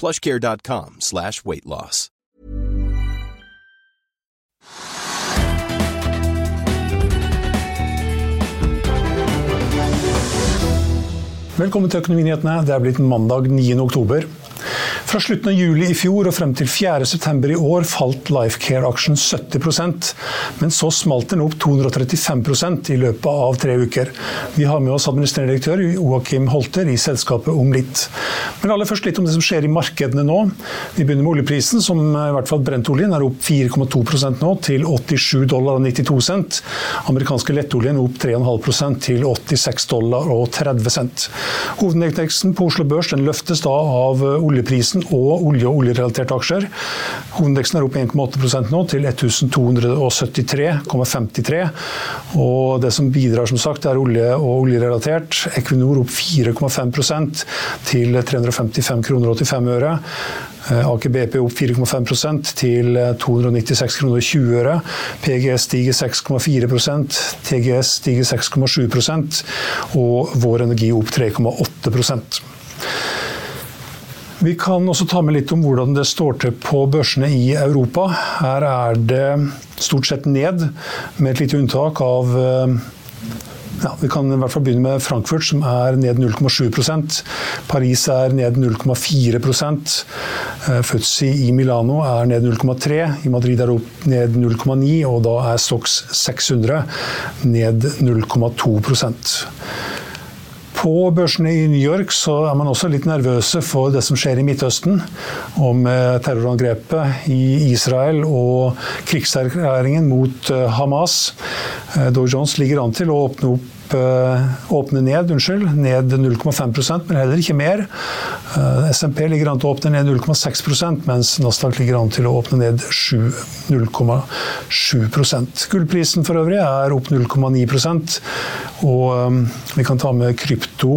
plushcare.com slash weight loss. Velkommen til Økonominyhetene. Det er blitt mandag 9. oktober. Fra slutten av juli i fjor og frem til 4.9 i år falt Lifecare-aksjen 70% men så smalt den opp 235% i løpet av tre uker. Vi har med oss administrerende direktør Joakim Holter i selskapet om litt. Men aller først litt om det som skjer i markedene nå. Vi begynner med oljeprisen, som i hvert fall brentoljen er opp 4,2 nå, til 87 dollar og 92 cent. Amerikanske lettoljen opp 3,5% til 86 dollar og 30 cent. Hovedindeksen på Oslo Børs den løftes da av oljeprisen og olje- og oljerelaterte aksjer. Hovedindeksen er opp 1,8% nå, til 1273,53. Og det som bidrar, som sagt, er olje- og oljerelatert. Equinor opp 4,5 til 355 kroner og 85 øre. Aker BP opp 4,5 til 296 kroner og 20 øre. PGS stiger 6,4% TGS stiger 6,7% og Vår Energi opp 3,8 vi kan også ta med litt om hvordan det står til på børsene i Europa. Her er det stort sett ned, med et lite unntak av ja, Vi kan i hvert fall begynne med Frankfurt, som er ned 0,7% Paris er ned 0,4% Futsi i Milano er ned 0,3 I Madrid er opp ned 0,9 og da er Stox 600 ned 0,2 på børsene i New York så er man også litt nervøse for det som skjer i Midtøsten. Om terrorangrepet i Israel og krigserklæringen mot Hamas. Dow Jones ligger an til å åpne opp åpne ned, unnskyld, ned 0,5% men heller ikke mer. SMP ligger an til å åpne ned 0,6% mens Nasdaq ligger an til å åpne ned 0,7% Gullprisen for øvrig er opp 0,9% og vi kan ta med krypto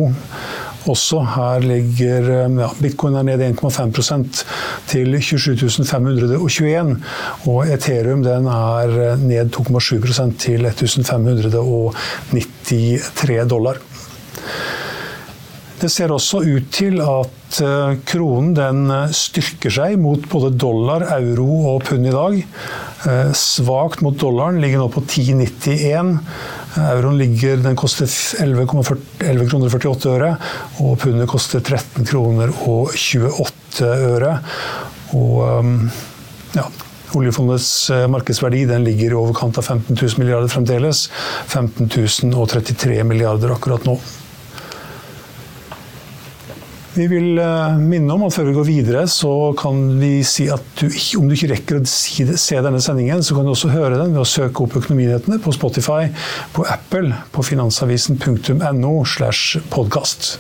også. Her ligger ja, bitcoin er ned 1,5 til 27.521. Og Ethereum den er ned 2,7% til 1593 dollar. Det ser også ut til at kronen den styrker seg mot både dollar, euro og pund i dag. Svakt mot dollaren, ligger nå på 10,91. Euroen ligger, den koster 11,48 11 kroner 48 øre, og pundet koster 13 kroner og 28 øre. Og ja, Oljefondets markedsverdi den ligger i overkant av 15 000 milliarder fremdeles. 15 033 milliarder akkurat nå. Vi vil minne om at før vi går videre, så kan vi si at du, om du ikke rekker å se denne sendingen, så kan du også høre den ved å søke opp Økonominyhetene på Spotify, på Apple, på finansavisen.no slash podkast.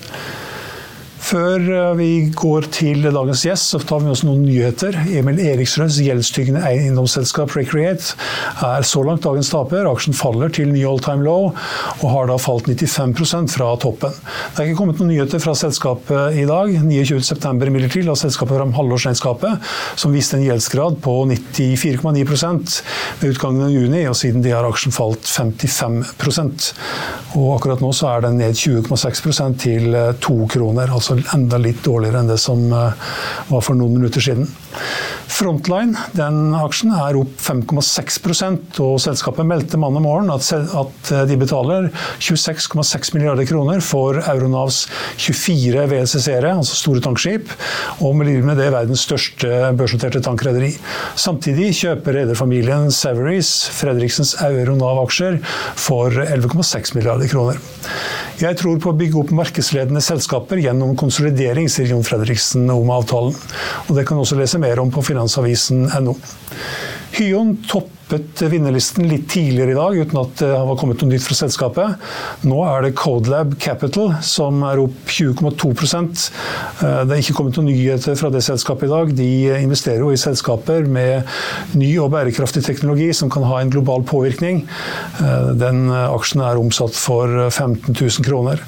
Før vi går til dagens gjest, så tar vi også noen nyheter. Emil Eriksrøds gjeldstyggende eiendomsselskap Recreate er så langt dagens taper. Aksjen faller til ny all time low og har da falt 95% fra toppen. Det er ikke kommet noen nyheter fra selskapet i dag. 29.9 imidlertid la selskapet fram halvårsregnskapet, som viste en gjeldsgrad på 94,9% ved utgangen av juni, og siden det har aksjen falt 55% Og akkurat nå så er den ned 20,6% til 2 kroner. altså enda litt dårligere enn det som var for noen minutter siden. Frontline den aksjen er opp 5,6% og selskapet meldte mandag morgen at, at de betaler 26,6 milliarder kroner for Euronavs 24 VLCC-ere, altså store tankskip, og blir med det verdens største børsnoterte tankrederi. Samtidig kjøper rederfamilien Saveries Fredriksens Euronav-aksjer for 11,6 milliarder kroner. Jeg tror på å bygge opp markedsledende selskaper gjennom konsolidering, sier Jon Fredriksen om avtalen. Og Det kan også lese mer om på finansavisen.no. Hyon toppet vinnerlisten litt tidligere i dag, uten at det var kommet noe nytt fra selskapet. Nå er det Codelab Capital som er opp 20,2 eh, Det er ikke kommet noen nyheter fra det selskapet i dag. De investerer jo i selskaper med ny og bærekraftig teknologi som kan ha en global påvirkning. Eh, den aksjen er omsatt for 15 000 kroner.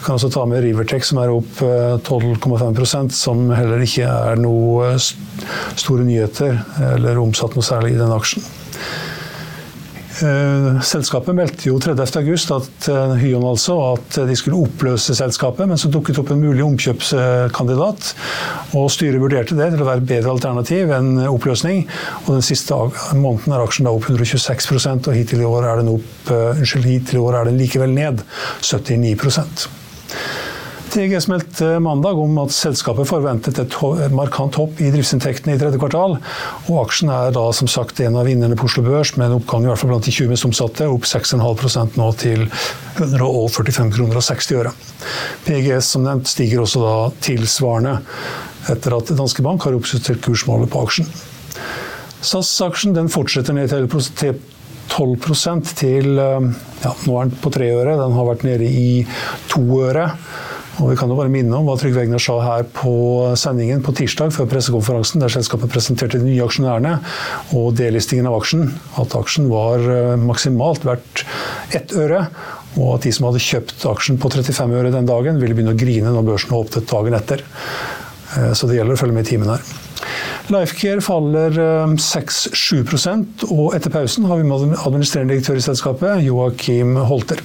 Du kan også ta med Rivertech som er opp 12,5% som heller ikke er noe store nyheter eller omsatt noe særlig i den aksjen. Eh, selskapet meldte jo 30.8 at eh, Hyon altså, at de skulle oppløse selskapet, men så dukket opp en mulig omkjøpskandidat. og Styret vurderte det til å være et bedre alternativ enn oppløsning. og Den siste måneden er aksjen da opp 126% og hittil i år er den opp, uh, unnskyld, hittil i år er den likevel ned 79 TGS meldte mandag om at selskapet forventet et markant hopp i driftsinntektene i tredje kvartal. og Aksjen er da som sagt en av vinnerne på Oslo Børs, med en oppgang i hvert fall blant de 20 mest omsatte, opp 6,5% nå til 145 kroner og 60 øre. PGS som nevnt stiger også da tilsvarende, etter at Danske Bank har oppjustert kursmålet på aksjen. SAS-aksjen fortsetter ned til 12% til ja, nå er den på tre øre. Den har vært nede i to øre. Og vi kan jo bare minne om hva Trygve Egner sa her på sendingen på tirsdag før pressekonferansen, der selskapet presenterte de nye aksjonærene og delistingen av aksjen. At aksjen var eh, maksimalt verdt ett øre. Og at de som hadde kjøpt aksjen på 35 øre den dagen, ville begynne å grine når børsen åpnet dagen etter. Eh, så det gjelder å følge med i timen her. Lifecare faller 6-7 eh, og etter pausen har vi med administrerende direktør i selskapet, Joakim Holter.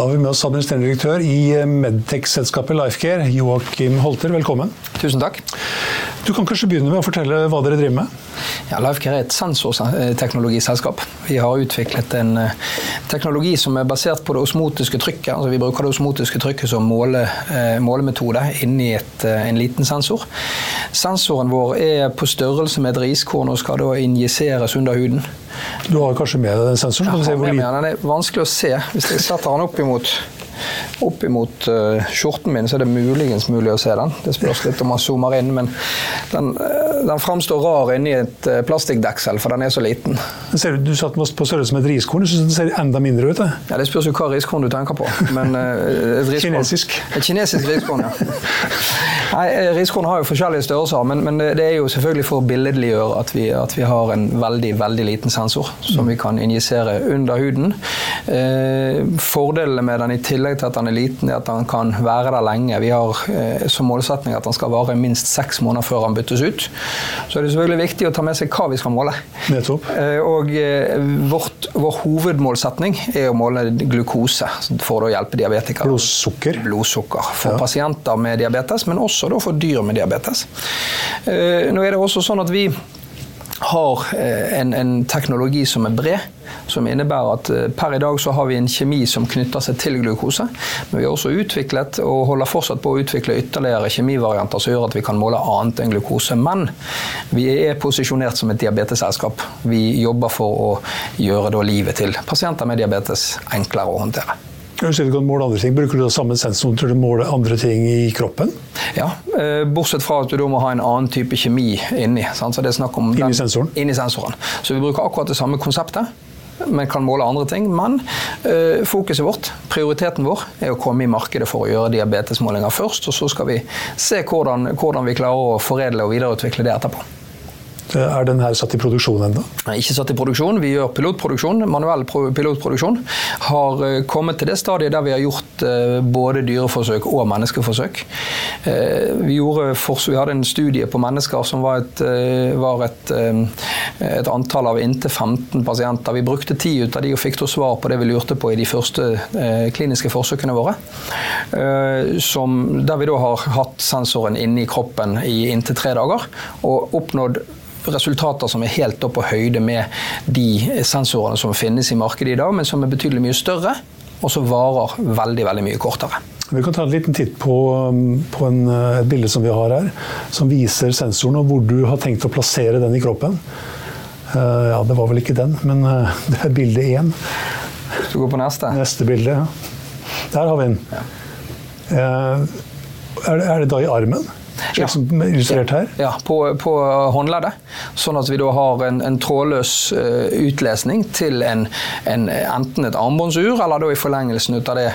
Da har vi med oss administrerende direktør i eh, Medtech-selskapet Lifecare, Joakim Holter. Velkommen. Tusen takk. Du kan kanskje begynne med å fortelle hva dere driver med? Ja, Lifecare er et sensorteknologiselskap. Vi har utviklet en eh, teknologi som er basert på det osmotiske trykket. Altså vi bruker det osmotiske trykket som måle, eh, målemetode inni et, eh, en liten sensor. Sensoren vår er på størrelse med et riskorn og skal da injiseres under huden. Du har kanskje med deg den sensoren? Jeg har med meg den. Den er vanskelig å se. Hvis jeg setter den opp imot opp imot uh, skjorten min, så er det muligens mulig å se den. Det spørs litt om man zoomer inn, men den, uh, den framstår rar inni et uh, plastikkdeksel, for den er så liten. Ser du, du satt på størrelse med et riskorn, så den ser enda mindre ut? Det, ja, det spørs jo hva riskorn du tenker på. Men, riskorn, kinesisk? Et kinesisk riskorn, ja. Nei, Riskorn har jo forskjellige størrelser, men, men, det er jo selvfølgelig for å billedliggjøre at vi, at vi har en veldig veldig liten sensor som vi kan injisere under huden. Eh, fordelene med den i tillegg til at han er liten, er at han kan være der lenge. Vi har eh, som målsetning at han skal vare minst seks måneder før han byttes ut. Så er det selvfølgelig viktig å ta med seg hva vi skal måle. Eh, og eh, vårt, vår hovedmålsetning er å måle glukose for å hjelpe diabetikere. Blodsukker. Blodsukker for ja. pasienter med diabetes, men også også for dyr med diabetes. Eh, nå er det også sånn at vi har eh, en, en, teknologi som er bred, som innebærer at eh, per i dag så har vi en kjemi som knytter seg til glukose. Men vi har også utviklet og holder fortsatt på å utvikle ytterligere kjemivarianter som gjør at vi kan måle annet enn glukose. Men vi er posisjonert som et diabetesselskap. Vi jobber for å gjøre livet til pasienter med diabetes enklere å håndtere. Du kan måle andre ting, Bruker du da samme sensor til å måle andre ting i kroppen? Ja, eh, bortsett fra at du da må ha en annen type kjemi inni. Sant? Så det er snakk om inni sensoren? Inni sensoren. Så vi bruker akkurat det samme konseptet. Men kan måle andre ting. Men øh, fokuset vårt, prioriteten vår, er å komme i markedet for å gjøre diabetesmålinger først. Og så skal vi se hvordan, hvordan vi klarer å foredle og videreutvikle det etterpå. Er den her satt i produksjon ennå? Ikke satt i produksjon. Vi gjør pilotproduksjon. Manuell pilotproduksjon. Har eh, kommet til det stadiet der vi har gjort eh, både dyreforsøk og menneskeforsøk. Eh, vi, vi hadde en studie på mennesker som var et, var et, et antall av inntil 15 pasienter. Vi brukte ti ut av de og fikk svar på det vi lurte på i de første kliniske forsøkene våre. Som, der vi da har hatt sensoren inne i kroppen i inntil tre dager og oppnådd resultater som er helt opp på høyde med de sensorene som finnes i markedet i dag, men som er betydelig mye større, og som varer veldig, veldig mye kortere. Vi kan ta en liten titt på, um, på en, eh, et bilde som vi har her, som viser sensoren og hvor du har tenkt å plassere den i kroppen. Uh, ja, det var vel ikke den, men uh, det er bilde én. Du går på neste? Neste bilde, ja. Der har vi den. Ja. Uh, er, det, er det da i armen? Slik som illustrert her? Ja, på, på, håndleddet. Sånn at vi da har en, en trådløs uh, utlesning til en, en, enten et armbåndsur, eller da i forlengelsen ut av det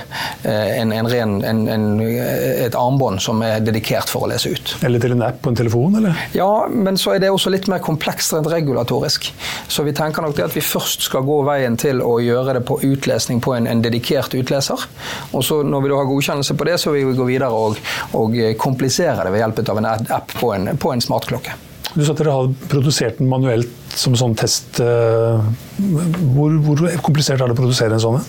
en, ren, et armbånd som er dedikert for å lese ut. Eller til en app på en telefon, eller? Ja, men så er det også litt mer komplekst rent regulatorisk. Så vi tenker nok det at vi først skal gå veien til å gjøre det på utlesning på en, dedikert utleser. Og så når vi da har godkjennelse på det, så vil vi gå videre og, og komplisere det ved hjelp av en app på en, en smartklokke. Du sa at dere har produsert den manuelt som sånn test. Eh, hvor, hvor, komplisert er det å produsere en sånn?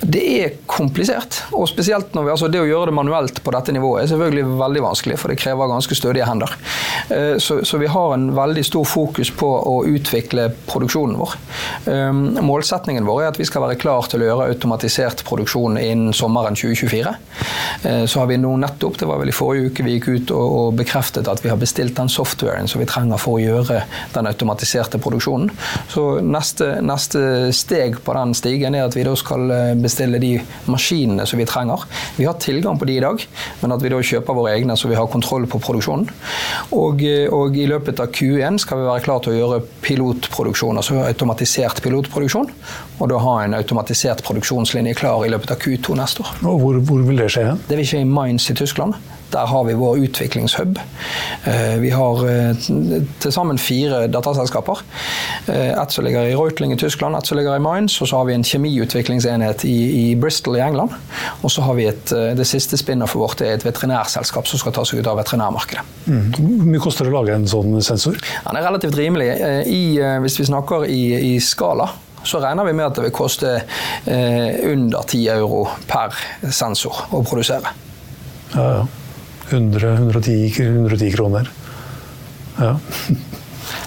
Det er komplisert. og spesielt når vi, altså Det å gjøre det manuelt på dette nivået er selvfølgelig veldig vanskelig, for det krever ganske stødige hender. Eh, så, så vi har en veldig stor fokus på å utvikle produksjonen vår. Målsettingen målsetningen vår er at vi skal være klar til å gjøre automatisert produksjon innen sommeren 2024. Så har vi nå nettopp, det var vel i forrige uke vi gikk ut og, og bekreftet at vi har bestilt den softwaren som vi trenger for å gjøre den automatiserte produksjonen. Så neste, neste steg på den stigen er at vi da skal eh, bestille de maskinene som vi trenger. Vi har tilgang på de i dag, men at vi da kjøper våre egne så vi har kontroll på produksjonen. Og, eh, og i løpet av Q1 skal vi være klar til å gjøre pilotproduksjon, altså automatisert pilotproduksjon. Og da ha en automatisert produksjonslinje klar i løpet av Q2 neste år. Og hvor, hvor vil det skje? Det vil skje i Mainz i Tyskland. Der har vi vår utviklingshub. Eh, vi har eh, til sammen fire dataselskaper. Eh, ett som ligger i Reutling i Tyskland, ett som ligger i Mainz, og så har vi en kjemiutviklingsenhet i, i Bristol i England. Og så har vi et, det siste spinnet for vårt er et veterinærselskap som skal ta seg ut av veterinærmarkedet. Mm. Hvor mye koster det å lage en sånn sensor? Den er relativt rimelig. I, hvis vi snakker i, i skala så regner vi med at det vil koste eh, under 10 euro per sensor å produsere. Ja, ja. 100, 110, 110 kroner. Ja.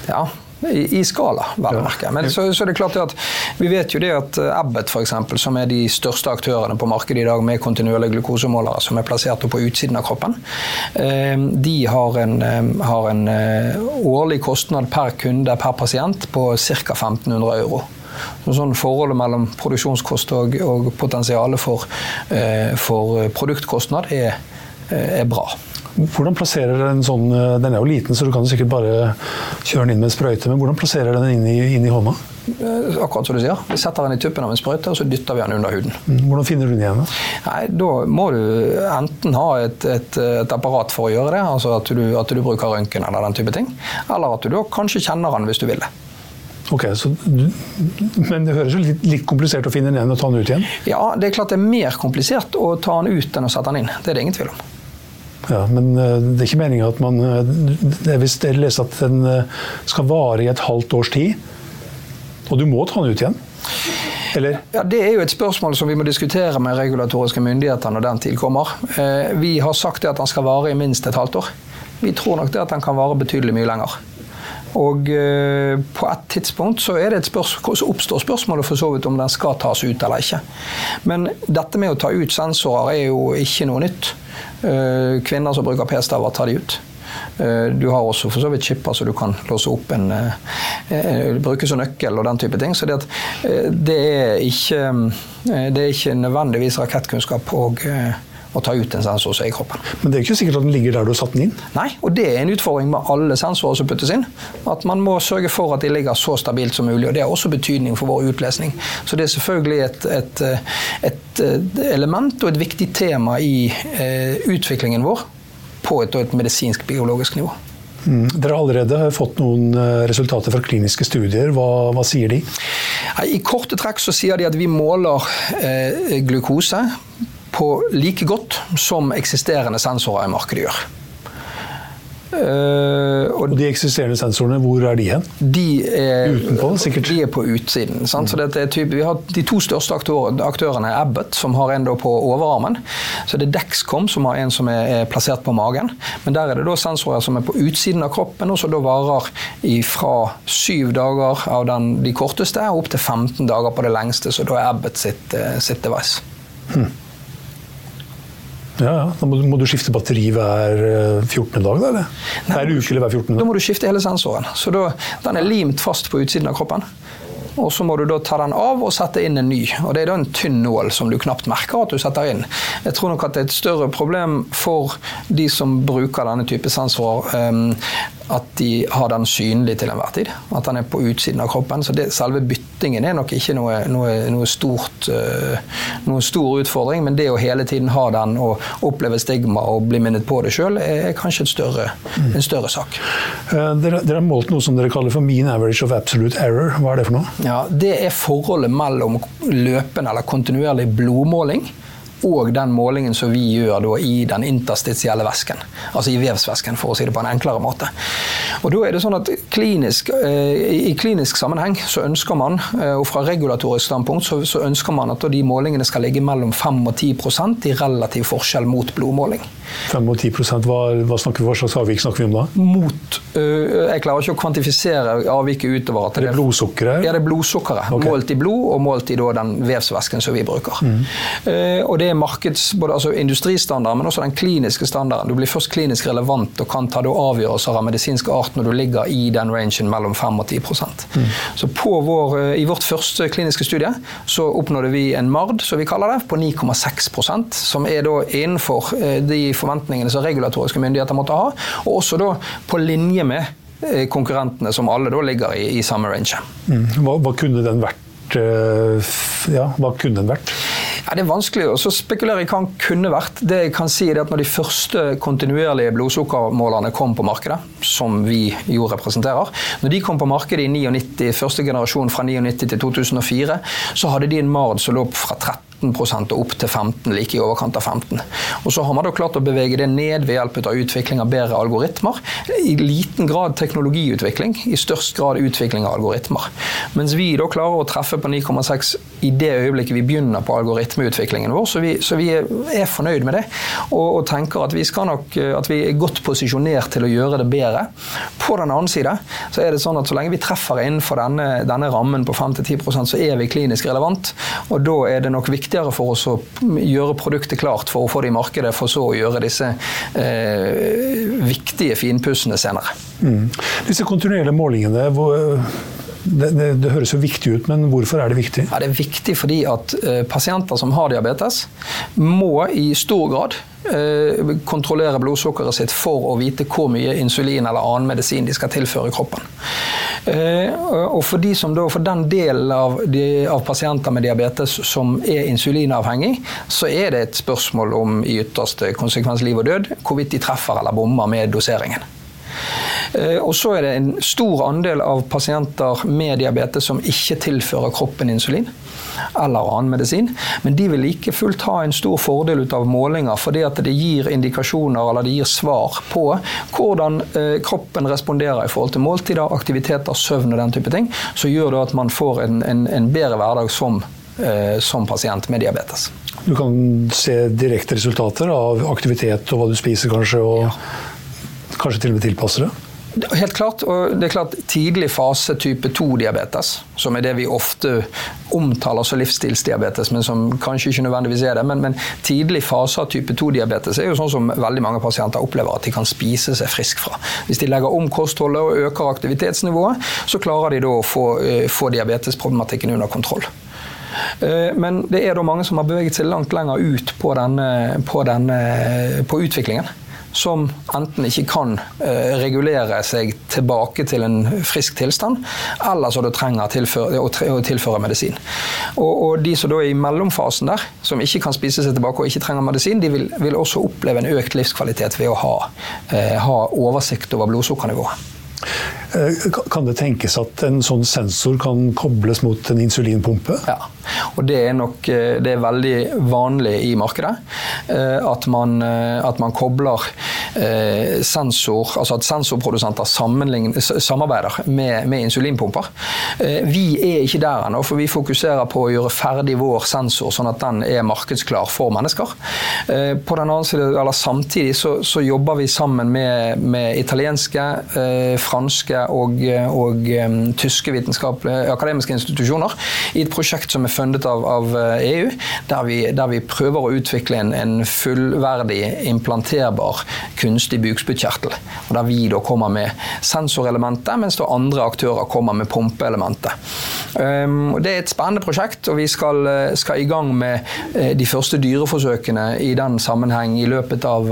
ja. I, i skala, vel å merke. Men så, så det er klart at vi vet jo det at Abbott, f.eks., som er de største aktørene på markedet i dag med kontinuerlige glukosemålere som er plassert på utsiden av kroppen, de har en, har en årlig kostnad per kunde per pasient på ca. 1500 euro. Så sånn Forholdet mellom produksjonskost og, og potensialet for, for produktkostnad er, er bra. Hvordan plasserer den sånn eh, Den er jo liten, så du kan sikkert bare kjøre den inn med en sprøyte, men hvordan plasserer den inn i, inn i hånda? Eh, akkurat som du sier. Vi setter den i tuppen av en sprøyte, og så dytter vi den under huden. Mm, hvordan finner du den igjen? Da Nei, da må du enten ha et, et, et apparat for å gjøre det, altså at du, at du bruker røntgen eller den type ting, eller at du da kanskje kjenner den hvis du vil det. Ok, du, Men det høres jo litt, litt, komplisert å finne den igjen og ta den ut igjen? Ja, det er klart det er mer komplisert å ta den ut enn å sette den inn. Det er det ingen tvil om. Ja, Men eh, det er ikke meninga at man eh, Hvis jeg leser at den eh, skal vare i et halvt års tid, og du må ta den ut igjen? Eller? Ja, Det er jo et spørsmål som vi må diskutere med regulatoriske myndigheter når den tid kommer. Vi har sagt at den skal vare i minst et halvt år. Vi tror nok det at den kan vare betydelig mye lenger. Og på et tidspunkt så, spørsmål, så oppstår spørsmålet for så vidt om den skal tas ut eller ikke. Men dette med å ta ut sensorer er jo ikke noe nytt. Eh, kvinner som bruker p-staver, tar de ut. Eh, du har også for så vidt chipper så du kan låse opp en eh, Bruke som nøkkel og den type ting. Så det, det, er, ikke, det er ikke nødvendigvis rakettkunnskap og å ta ut en sensor som er i kroppen. Men det er ikke sikkert at den ligger der du har satt den inn? Nei, og det er en utfordring med alle sensorer som puttes inn. At man må sørge for at de ligger så stabilt som mulig. og Det har også betydning for vår utlesning. Så det er selvfølgelig et, et, et element og et viktig tema i eh, utviklingen vår på et, et medisinsk-biologisk nivå. Mm. Dere har allerede fått noen eh, resultater fra kliniske studier. Hva, hva, sier de? I korte trekk så sier de at vi måler eh, glukose på like godt som eksisterende sensorer i markedet gjør. Uh, og, de eksisterende sensorene, hvor er de hen? De er, Utenpå, sikkert? De er på utsiden. Mm. Så type, vi har De to største aktørene er Abbott, som har en på overarmen. Så det er Dexcom, som har en som er, er, plassert på magen. Men der er det da sensorer som er på utsiden av kroppen, og som da varer fra syv dager av den, de korteste opp til 15 dager på det lengste. Så da er Abbott sitt, eh, sitt device. Hmm. Ja, ja. Da må, må, du skifte batteri hver 14. Eh, dag? Da, eller? Nei, hver uke eller hver 14. Da må du skifte hele sensoren. Så da, Den er limt fast på utsiden av kroppen. Og så må du da ta den av og sette inn en ny. Og Det er da en tynn nål som du knapt merker at du setter inn. Jeg tror nok at det er et større problem for de som bruker denne type sensorer, um, at de har den synlig til enhver tid. At den er på utsiden av kroppen. Så det, selve byttingen er nok ikke noe, noe, noe stort, uh, noen stor utfordring, men det å hele tiden ha den og oppleve stigma og bli minnet på det sjøl, er, kanskje større, en større sak. Uh, dere, dere, har målt noe som dere kaller for mean average of absolute error. Hva er det for noe? Ja, Det er forholdet mellom løpende eller kontinuerlig blodmåling og den målingen som vi gjør da, i den interstitielle væsken. Altså i vevsvæsken, for å si det på en enklere måte. Og da er det sånn at klinisk, eh, I klinisk sammenheng så ønsker man, eh, og fra regulatorisk standpunkt, så, så ønsker man at de målingene skal ligge mellom 5 og 10% i relativ forskjell mot blodmåling. 5 og 10 hva, hva, snakker hva slags avvik snakker vi om da? Mot øh, Jeg klarer ikke å kvantifisere avviket utover at det, er blodsukkeret? Ja, det er blodsukkeret. Okay. Målt i blod og målt i den vevsvæsken som vi bruker. Mm. Og det er markeds, både altså industristandarden, men også den kliniske standarden. Du blir først klinisk relevant og kan ta avgjørelser av medisinsk art når du ligger i den rangen mellom 5 og 10 mm. Så vår, uh, I vårt første kliniske studie så oppnådde vi en MARD, som vi kaller det, på 9,6% som er da innenfor uh, de forventningene som regulatoriske myndigheter måtte ha, og også da på linje med eh, konkurrentene, som alle da ligger i, i samme range. Mm. Hva, hva, kunne den vært? Eh, ja, hva kunne den vært? Ja, det er vanskelig å spekulere i hva den kunne vært. Det jeg kan si er at når de første kontinuerlige blodsukkermålerne kom på markedet, som vi jo representerer, når de kom på markedet i 99, første generasjon fra 99 til 2004, så hadde de en MARD som lå fra 13 13 og opp til 15, like i overkant av 15. Og så har man da klart å bevege det ned ved hjelp av utvikling av bedre algoritmer. I liten grad teknologiutvikling, i størst grad utvikling av algoritmer. Mens vi da klarer å treffe på 9,6 i det øyeblikket vi begynner på algoritmeutviklingen vår, så vi, så vi er fornøyd med det. Og, og, tenker at vi, nok, at vi er godt posisjonert til å gjøre det bedre. På den annen side så er det sånn at så lenge vi treffer innenfor denne, denne rammen på 5-10% så er vi klinisk relevant. Og da er det nok viktigere for oss å gjøre produktet klart for å få det i markedet, for så å gjøre disse eh, viktige finpussene senere. Mm. Disse kontinuerlige målingene, hvor det, det, det, høres jo viktig ut, men hvorfor er det viktig? Ja, det er viktig fordi at uh, pasienter som har diabetes, må i stor grad uh, kontrollere blodsukkeret sitt for å vite hvor mye insulin eller annen medisin de skal tilføre kroppen. Uh, og for, de som da, for den delen av, de, av, pasienter med diabetes som er insulinavhengig, så er det et spørsmål om i ytterste konsekvens liv og død hvorvidt de treffer eller bommer med doseringen. Eh, og så er det en stor andel av pasienter med diabetes som ikke tilfører kroppen insulin eller annen medisin. Men de vil like fullt ha en stor fordel ut av målinger, fordi at det gir indikasjoner eller det gir svar på hvordan eh, kroppen responderer i forhold til måltider, aktiviteter, søvn og den type ting. Som gjør det at man får en, en, en bedre hverdag som, eh, som pasient med diabetes. Du kan se direkte resultater av aktivitet og hva du spiser, kanskje, og ja. kanskje til og med tilpasse det? Helt klart. og det er klart Tidlig fase type 2-diabetes, som er det vi ofte omtaler som livsstilsdiabetes, men som kanskje ikke nødvendigvis er det. Men, men tidlig fase av type 2-diabetes er jo sånn som veldig mange pasienter opplever at de kan spise seg frisk fra. Hvis de legger om kostholdet og øker aktivitetsnivået, så klarer de da å få, eh, få diabetesproblematikken under kontroll. Eh, men det er da mange som har beveget seg langt lenger ut på, denne, på, denne, på utviklingen som enten ikke kan eh, regulere seg tilbake til en frisk tilstand, eller så du trenger tilføre, å tilføre medisin. Og, og, De som da er i mellomfasen der, som ikke kan spise seg tilbake og ikke trenger medisin, de vil, vil også oppleve en økt livskvalitet ved å ha, eh, ha oversikt over blodsukkernivået. Eh, kan det tenkes at en sånn sensor kan kobles mot en insulinpumpe? Ja, og det er nok eh, det er veldig vanlig i markedet. Eh, at man, at man kobler sensor, altså at sensorprodusenter samarbeider med, med, insulinpumper. Vi er ikke der ennå, for vi fokuserer på å gjøre ferdig vår sensor, sånn at den er markedsklar for mennesker. På den annen side, eller Samtidig så, så jobber vi sammen med, med italienske, franske og, og tyske akademiske institusjoner i et prosjekt som er fundet av, av EU, eh, e der vi, der vi, prøver å utvikle en, en fullverdig implanterbar kunstig bukspyttkjertel. Og Der vi da kommer med sensorelementet, mens da andre aktører kommer med pumpeelementet. Um, det er et spennende prosjekt, og vi skal, eh, skal, i gang med eh, de første dyreforsøkene i den sammenheng i løpet av,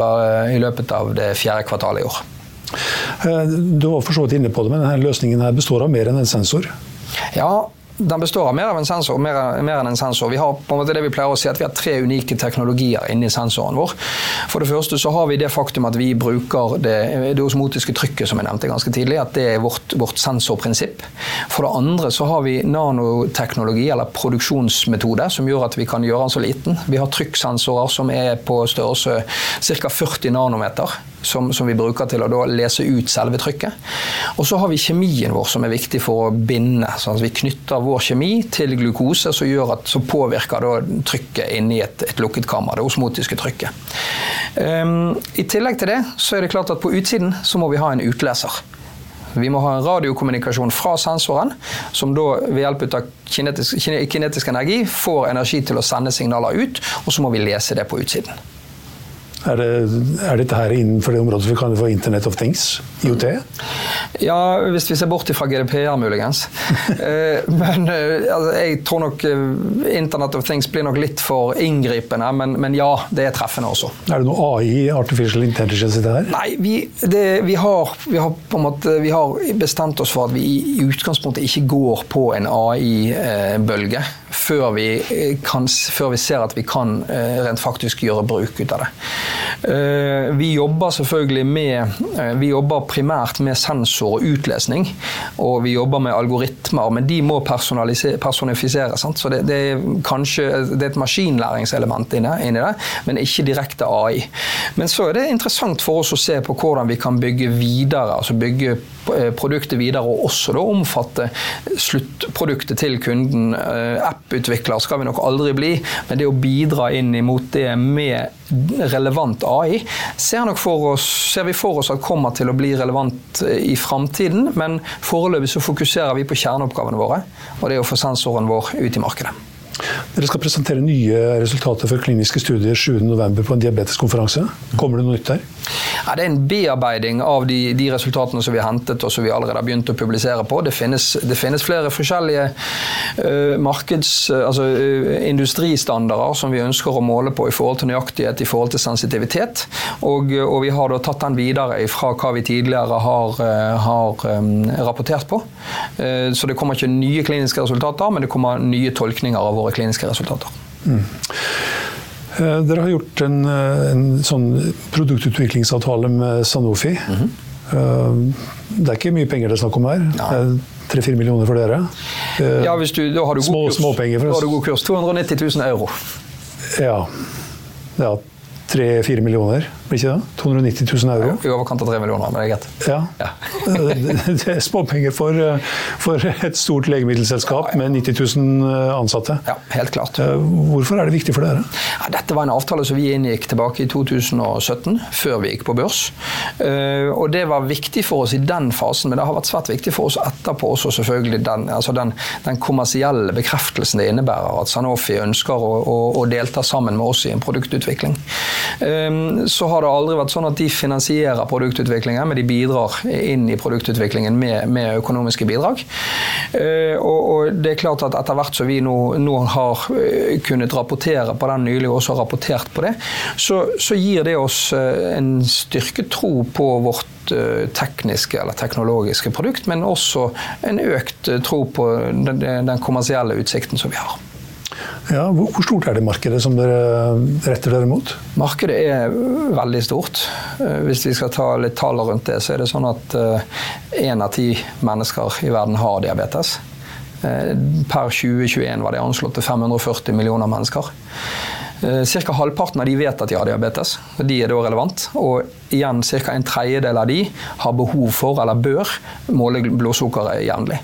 i løpet av det fjerde kvartalet i år. Eh, du var for så vidt inne på det, men denne løsningen her består av mer enn en sensor? Ja, den består av mer av en sensor. Mer, mer, enn en sensor. Vi har på en måte det vi pleier å si at vi har tre unike teknologier inni sensoren vår. For det første så har vi det faktum at vi bruker det, det osmotiske trykket, som jeg nevnte ganske tidlig. At det er vårt, vårt sensorprinsipp. For det andre så har vi nanoteknologi, eller produksjonsmetode, som gjør at vi kan gjøre den så liten. Vi har trykksensorer som er på størrelse ca. 40 nanometer som, som, vi bruker til å lese ut selve trykket. Og så har vi kjemien vår som er viktig for å binde. sånn at Vi knytter vår kjemi til glukose, som, gjør at, som påvirker trykket inni et, et, lukket kammer. Det osmotiske trykket. Um, I tillegg til det så er det klart at på utsiden så må vi ha en utleser. Vi må ha en radiokommunikasjon fra sensoren, som da ved hjelp av kinetisk, kinetisk energi får energi til å sende signaler ut, og så må vi lese det på utsiden. Er, det, er, dette her innenfor det området vi kan få Internet of Things? IOT? Ja, hvis vi ser bort fra GDPR, muligens. Eh, men eh, altså, jeg tror nok eh, Internet of Things blir nok litt for inngripende, men, men ja, det er treffende også. Er det noe AI, artificial intelligence, i det her? Nei, vi, det, vi, har, vi, har, måte, vi har bestemt oss for at vi i utgangspunktet ikke går på en AI-bølge før, før, vi ser at vi kan rent faktisk gjøre bruk ut av det. Vi jobber selvfølgelig med Vi jobber primært med sensor og utlesning. Og vi jobber med algoritmer, men de må personifiseres. Så det, det, er kanskje det er et maskinlæringselement inni det, men ikke direkte AI. Men så er det interessant for oss å se på hvordan vi kan bygge videre, altså bygge produktet videre, og også da omfatte sluttproduktet til kunden. App-utvikler skal vi nok aldri bli, men det å bidra inn imot det med relevant AI ser, oss, ser, vi for oss at kommer til å bli relevant eh, i framtiden. Men foreløpig så fokuserer vi på kjerneoppgavene våre, og det er å få sensoren vår ut i markedet. Dere skal presentere nye resultater for kliniske studier 7.11. på en diabeteskonferanse. Kommer det noe nytt der? Ja, det er en bearbeiding av de, de, resultatene som vi har hentet og som vi allerede har begynt å publisere på. Det finnes, det finnes flere forskjellige uh, markeds, uh, altså uh, industristandarder som vi ønsker å måle på i forhold til nøyaktighet, i forhold til sensitivitet. Og, og vi har da tatt den videre fra hva vi tidligere har, har um, rapportert på. så det kommer ikke nye kliniske resultater, men det kommer nye tolkninger av våre kliniske resultater. Mm. Eh, dere har gjort en, eh, en sånn produktutviklingsavtale med Sanofi. Mm -hmm. Det er ikke mye penger det er snakk om her. Tre-fire millioner for dere. Ja, hvis du, da har du god Små, kurs. Småpenger for oss. Da har du god kurs. 290 000 euro. Ja. ja tre-fire millioner, blir ikke det? 290 000 euro? I overkant av 3 millioner, men det er greit. Ja. ja. det er småpenger for, for, et stort legemiddelselskap med 90 000 ansatte. Ja, helt klart. Eh, hvorfor er det viktig for dere? Ja, dette var en avtale som vi inngikk tilbake i 2017, før vi gikk på børs. Eh, og det var viktig for oss i den fasen, men det har vært svært viktig for oss etterpå også, selvfølgelig. Den, altså den, den kommersielle bekreftelsen det innebærer at Sanofi ønsker å, å, å delta sammen med oss i en produktutvikling. Så har det aldri vært sånn at de finansierer produktutviklingen, men de bidrar inn i produktutviklingen med, med økonomiske bidrag. Ehm, og, og, det er klart at etter hvert som vi nå, nå, har eh, kunnet rapportere på den nylig, og også rapportert på det, så, så gir det oss eh, en styrket tro på vårt eh, tekniske eller teknologiske produkt, men også en økt tro på den kommersielle utsikten som vi har. Ja, hvor stort er det markedet som dere retter dere mot? Markedet er veldig stort. Eh, hvis vi skal ta litt tall rundt det, så er det sånn at én eh, av ti mennesker i verden har diabetes. Eh, per 2021 var det anslått til 540 millioner mennesker. Ca. halvparten av de vet at de har diabetes. og De er da relevant. Og igjen ca. en tredjedel av de har behov for, eller bør, måle blodsukkeret jevnlig.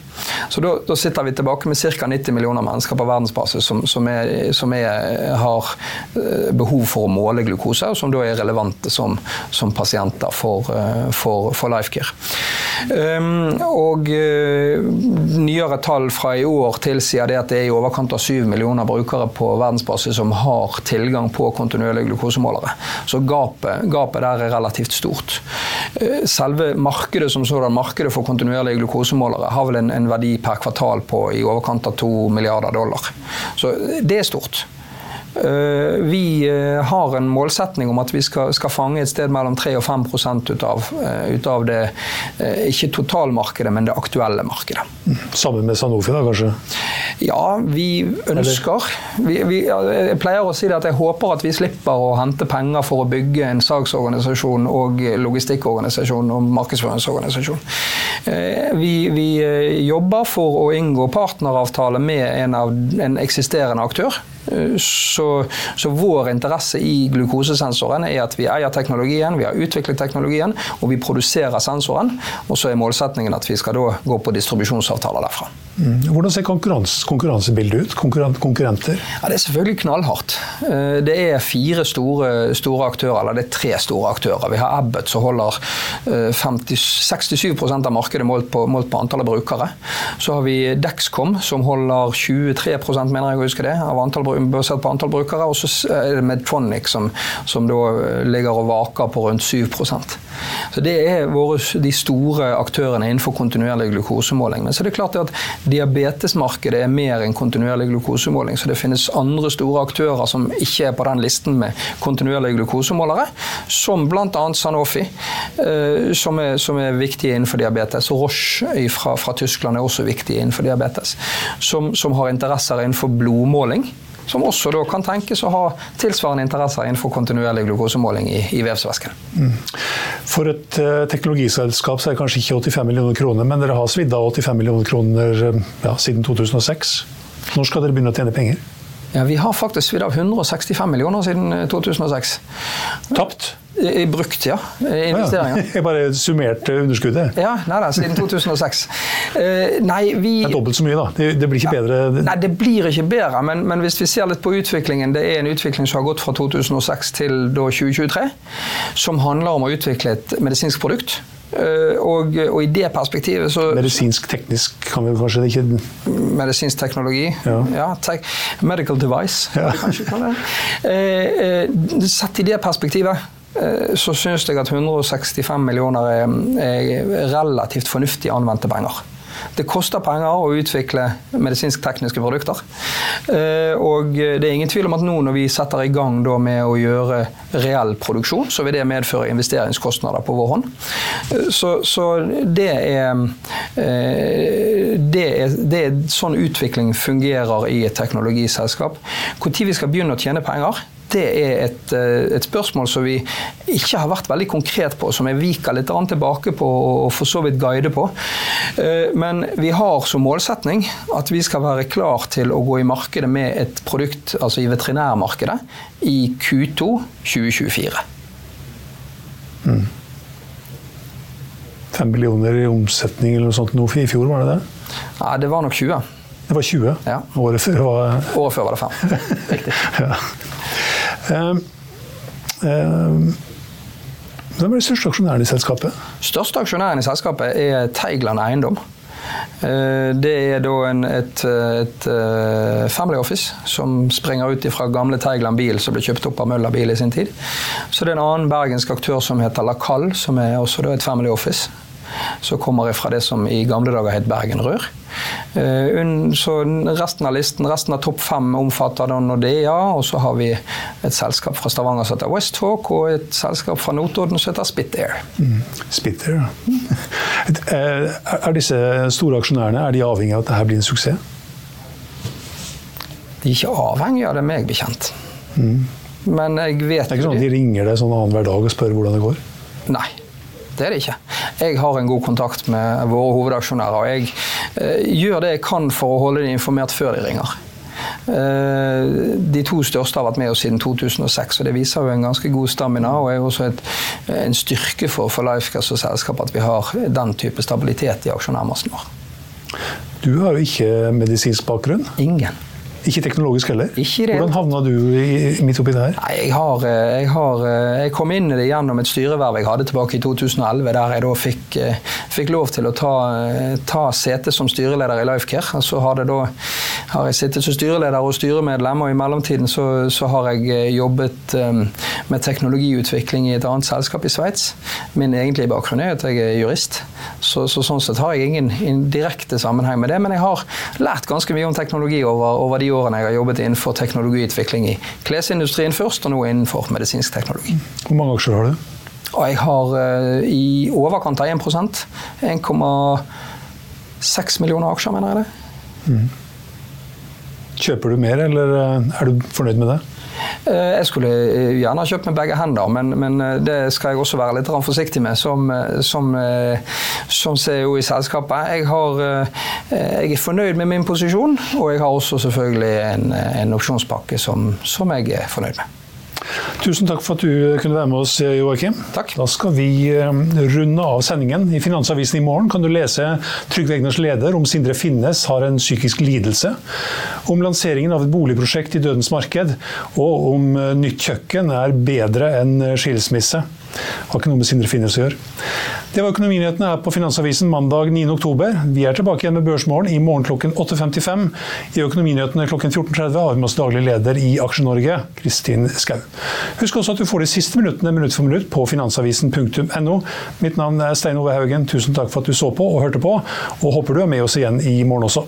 Så da, da, sitter vi tilbake med ca. 90 millioner mennesker på verdensbasis som, som, er, som er, har eh, behov for å måle glukose, og som da er relevante som, som pasienter for, eh, for, for Lifecare. Um, og uh, nyere tall fra i år tilsier det at det er i overkant av 7 millioner brukere på verdensbasis som har tilgang på kontinuerlige glukosemålere. Så gapet, gapet der er relativt stort. Uh, selve markedet som sådan, markedet for kontinuerlige glukosemålere har vel en, en verdi per kvartal på i overkant av to milliarder dollar. Så det er stort. Eh, vi eh, har en målsetning om at vi skal, skal fange et sted mellom 3 og 5 ut av, eh, ut av det ikke totalmarkedet, men det aktuelle markedet. Sammen med Sanofi, da kanskje? Ja, vi ønsker vi, vi, Jeg pleier å si det at jeg håper at vi slipper å hente penger for å bygge en salgsorganisasjon og logistikkorganisasjon og markedsføringsorganisasjon. Vi, vi jobber for å inngå partneravtale med en, av, en eksisterende aktør. Så, så, vår interesse i glukosesensoren er at vi eier teknologien, vi har utviklet teknologien, og vi produserer sensoren. Og så er målsetningen at vi skal da gå på distribusjonsavtaler derfra. Mm. Hvordan ser konkurranse, konkurransebildet ut? konkurrenter? Ja, det er selvfølgelig knallhardt. Eh, det er fire store, store, aktører, eller det er tre store aktører. Vi har Abbott som holder 50, eh, 67% av markedet målt på, målt på antallet brukere. Så har vi Dexcom som holder 23 mener jeg å huske det, antall, basert på antall brukere. Og så er det Medtronic som, som da ligger og vaker på rundt 7% så Det er våre, de store aktørene innenfor kontinuerlig glukosemåling. Men så er det klart at diabetesmarkedet er mer enn kontinuerlig glukosemåling. Så det finnes andre store aktører som ikke er på den listen med kontinuerlige glukosemålere, som bl.a. Sanofi, eh, som er, som er, viktige innenfor diabetes. Roche fra, fra, Tyskland er også viktige innenfor diabetes. Som, som har interesser innenfor blodmåling som også da kan tenkes å ha tilsvarende interesser innenfor kontinuerlig glukosemåling i, i vevsvæsken. Mm. For et uh, teknologiselskap så er det kanskje ikke 85 millioner kroner, men dere har svidd av 85 millioner kroner ja, siden 2006. Når skal dere begynne å tjene penger? Ja, Vi har faktisk svidd av 165 millioner siden 2006. Tapt? I brukt, ja. Investeringer. Jeg bare summerte underskuddet. Ja, nei da, siden 2006. Uh, nei, vi Det er dobbelt så mye, da. Det, det blir ikke ja, bedre? Nei, det blir ikke bedre, men, men, hvis vi ser litt på utviklingen Det er en utvikling som har gått fra 2006 til 2023, som handler om å utvikle et medisinsk produkt. Uh, og, og, i det perspektivet så Medisinsk-teknisk kan vi kanskje ikke Medisinsk teknologi. Ja. ja te medical device, ja. kanskje kalle det. Uh, sett i det perspektivet Eh, så syns jeg at 165 millioner er, er relativt fornuftig anvendte penger. Det koster penger å utvikle medisinsk-tekniske produkter. Eh, og det er ingen tvil om at nå når vi setter i gang med å gjøre reell produksjon, så vil det medføre investeringskostnader på vår hånd. Eh, så, så det, er, det, er, det er sånn utvikling fungerer i et teknologiselskap. Når vi skal begynne å tjene penger, det er et, eh, et, spørsmål som vi ikke har vært veldig konkret på, som jeg viker litt tilbake på og for så vidt guider på. Eh, men vi har som målsetning at vi skal være klar til å gå i markedet med et produkt, altså i veterinærmarkedet, i Q2 2024. Mm. Fem millioner i omsetning eller noe sånt nå i fjor, var det det? Nei, det var nok 20. Det var 20? Ja. Året før var Året før var det fem. Riktig. ja. Ehm, ehm, hvem er de største aksjonærene i selskapet? Største aksjonæren i selskapet er Teigland Eiendom. Eh, det er da en, et, et, eh, family office som springer ut fra gamle Teigland bil som ble kjøpt opp av Møller bil i sin tid. Så det er en annen bergensk aktør som heter Lacal, som er også et family office som kommer jeg fra det som i gamle dager het Bergen Rør. Eh, så resten av listen, resten av topp fem omfatter da Nordea, og så har vi et selskap fra Stavanger som heter Westhawk, og et selskap fra Notodden som heter Spitair. Mm. Spitair. Eh, er disse store aksjonærene er de avhengig av at dette blir en suksess? De er ikke avhengig av det, meg bekjent. Mm. Men jeg vet Det er ikke sånn at de ringer deg sånn annenhver dag og spør hvordan det går? Nei. Det er det ikke. Jeg har en god kontakt med våre hovedaksjonærer. og Jeg eh, gjør det jeg kan for å holde dem informert før de ringer. Eh, de to største har vært med oss siden 2006, og det viser jo en ganske god stamina. Og er også et, en styrke for, for Lifecast og selskap at vi har den type stabilitet i aksjonærmassen vår. Du har jo ikke medisinsk bakgrunn. Ingen. Ikke teknologisk heller? Ikke det. Hvordan havna du i, midt oppi det her? Nei, jeg, har, eh, jeg, har, eh, jeg, kom inn i det gjennom et styreverv jeg hadde tilbake i 2011, der jeg da fikk, eh, fikk lov til å ta, ta sete som styreleder i Lifecare. Så har, da, har jeg sittet som styreleder og styremedlem, og i mellomtiden så, så har jeg jobbet med teknologiutvikling i et annet selskap i Sveits. Min egentlige bakgrunn er at jeg er jurist, så, så sånn sett har jeg ingen direkte sammenheng med det. Men jeg har lært ganske mye om teknologi over, over de årene jeg har jobbet innenfor teknologiutvikling i klesindustrien først, og nå innenfor medisinsk teknologi. Hvor mange aksjer har du? Og jeg har uh, i overkant av 1% 1,6 millioner aksjer, mener jeg det. Mm. Kjøper du mer, eller eh, er du fornøyd med det? Eh, jeg skulle eh, gjerne ha kjøpt med begge hender, men, men, det skal jeg også være litt forsiktig med som, som, som CEO i selskapet. Jeg, har, jeg, er fornøyd med min posisjon, og jeg har også selvfølgelig en, en opsjonspakke som, som jeg er fornøyd med. Tusen takk for at du kunne være med oss, Joakim. Takk. Da skal vi runde av sendingen. I Finansavisen i morgen kan du lese Trygve Egners leder om Sindre Finnes har en psykisk lidelse om lanseringen av et boligprosjekt i Dødens marked, og om eh, nytt kjøkken er bedre enn skilsmisse. Har ikke noe med Sindre Finnes å gjøre. Det var Økonominyhetene her på Finansavisen mandag 9.10. Vi er tilbake igjen med Børsmorgen i morgen klokken 8.55. I Økonominyhetene klokken 14.30 har vi med oss daglig leder i Aksje-Norge, Kristin Skau. Husk også at du får de siste minuttene minutt for minutt på finansavisen.no. Mitt navn er Stein Ove Haugen. Tusen takk for at du så på og hørte på, og håper du er med oss igjen i morgen også.